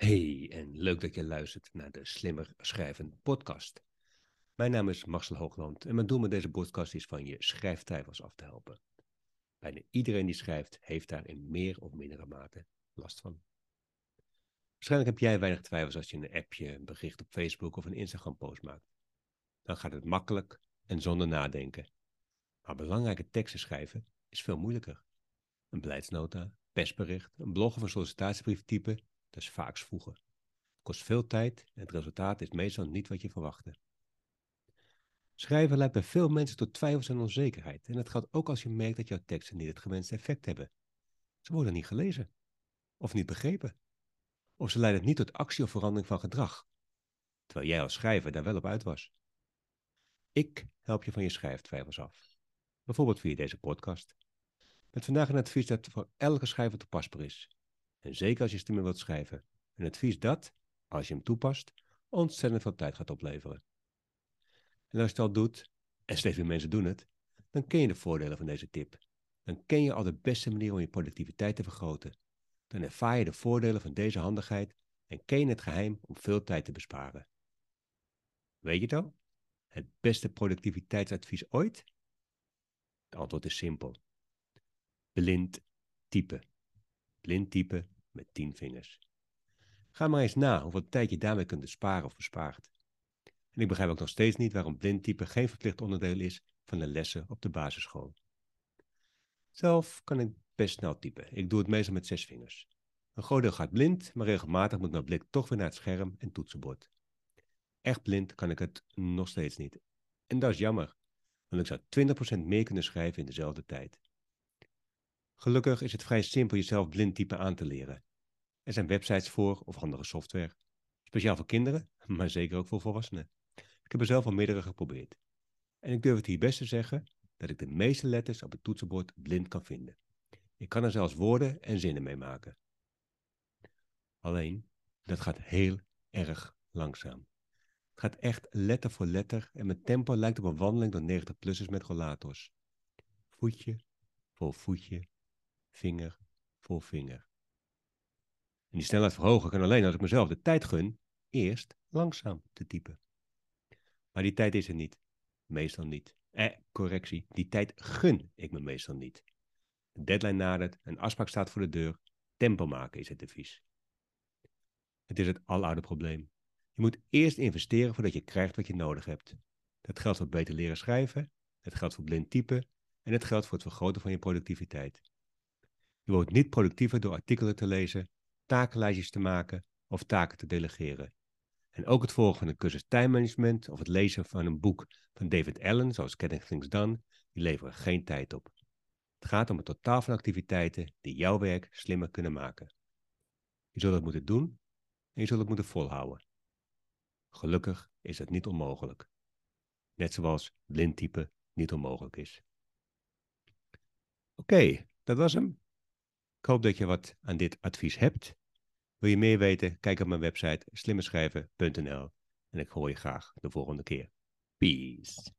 Hey, en leuk dat je luistert naar de Slimmer Schrijven podcast. Mijn naam is Marcel Hoogland en mijn doel met deze podcast is van je schrijftwijfels af te helpen. Bijna iedereen die schrijft heeft daar in meer of mindere mate last van. Waarschijnlijk heb jij weinig twijfels als je een appje, een bericht op Facebook of een Instagram post maakt. Dan gaat het makkelijk en zonder nadenken. Maar belangrijke teksten schrijven is veel moeilijker. Een beleidsnota, persbericht, een blog of een sollicitatiebrief typen dat is vaak vroeger. Het kost veel tijd en het resultaat is meestal niet wat je verwachtte. Schrijven leidt bij veel mensen tot twijfels en onzekerheid. En dat geldt ook als je merkt dat jouw teksten niet het gewenste effect hebben. Ze worden niet gelezen. Of niet begrepen. Of ze leiden niet tot actie of verandering van gedrag. Terwijl jij als schrijver daar wel op uit was. Ik help je van je schrijftwijfels af. Bijvoorbeeld via deze podcast. Met vandaag een advies dat voor elke schrijver toepasbaar is. En zeker als je stemmen wilt schrijven. Een advies dat, als je hem toepast, ontzettend veel tijd gaat opleveren. En als je al doet, en steeds meer mensen doen het, dan ken je de voordelen van deze tip. Dan ken je al de beste manier om je productiviteit te vergroten. Dan ervaar je de voordelen van deze handigheid en ken je het geheim om veel tijd te besparen. Weet je het al? Het beste productiviteitsadvies ooit? Het antwoord is simpel. Blind typen. Blind typen met tien vingers. Ga maar eens na hoeveel tijd je daarmee kunt besparen of bespaart. En ik begrijp ook nog steeds niet waarom blind typen geen verplicht onderdeel is van de lessen op de basisschool. Zelf kan ik best snel typen. Ik doe het meestal met zes vingers. Een groot deel gaat blind, maar regelmatig moet mijn blik toch weer naar het scherm en toetsenbord. Echt blind kan ik het nog steeds niet. En dat is jammer, want ik zou 20% meer kunnen schrijven in dezelfde tijd. Gelukkig is het vrij simpel jezelf blind typen aan te leren. Er zijn websites voor of andere software. Speciaal voor kinderen, maar zeker ook voor volwassenen. Ik heb er zelf al meerdere geprobeerd. En ik durf het hier best te zeggen dat ik de meeste letters op het toetsenbord blind kan vinden. Ik kan er zelfs woorden en zinnen mee maken. Alleen, dat gaat heel erg langzaam. Het gaat echt letter voor letter en mijn tempo lijkt op een wandeling door 90-plussers met rollators. Voetje voor voetje vinger voor vinger. En die snelheid verhogen kan alleen als ik mezelf de tijd gun eerst langzaam te typen. Maar die tijd is er niet. Meestal niet. Eh, correctie. Die tijd gun ik me meestal niet. De deadline nadert, een afspraak staat voor de deur. Tempo maken is het advies. Het is het aloude probleem. Je moet eerst investeren voordat je krijgt wat je nodig hebt. Dat geldt voor beter leren schrijven, het geldt voor blind typen en het geldt voor het vergroten van je productiviteit. Je wordt niet productiever door artikelen te lezen, takenlijstjes te maken of taken te delegeren. En ook het volgen van een cursus tijdmanagement of het lezen van een boek van David Allen, zoals Getting Things Done, die leveren geen tijd op. Het gaat om het totaal van activiteiten die jouw werk slimmer kunnen maken. Je zult het moeten doen en je zult het moeten volhouden. Gelukkig is het niet onmogelijk. Net zoals blind typen niet onmogelijk is. Oké, dat was hem. Ik hoop dat je wat aan dit advies hebt. Wil je meer weten? Kijk op mijn website slimmerschrijven.nl en ik hoor je graag de volgende keer. Peace.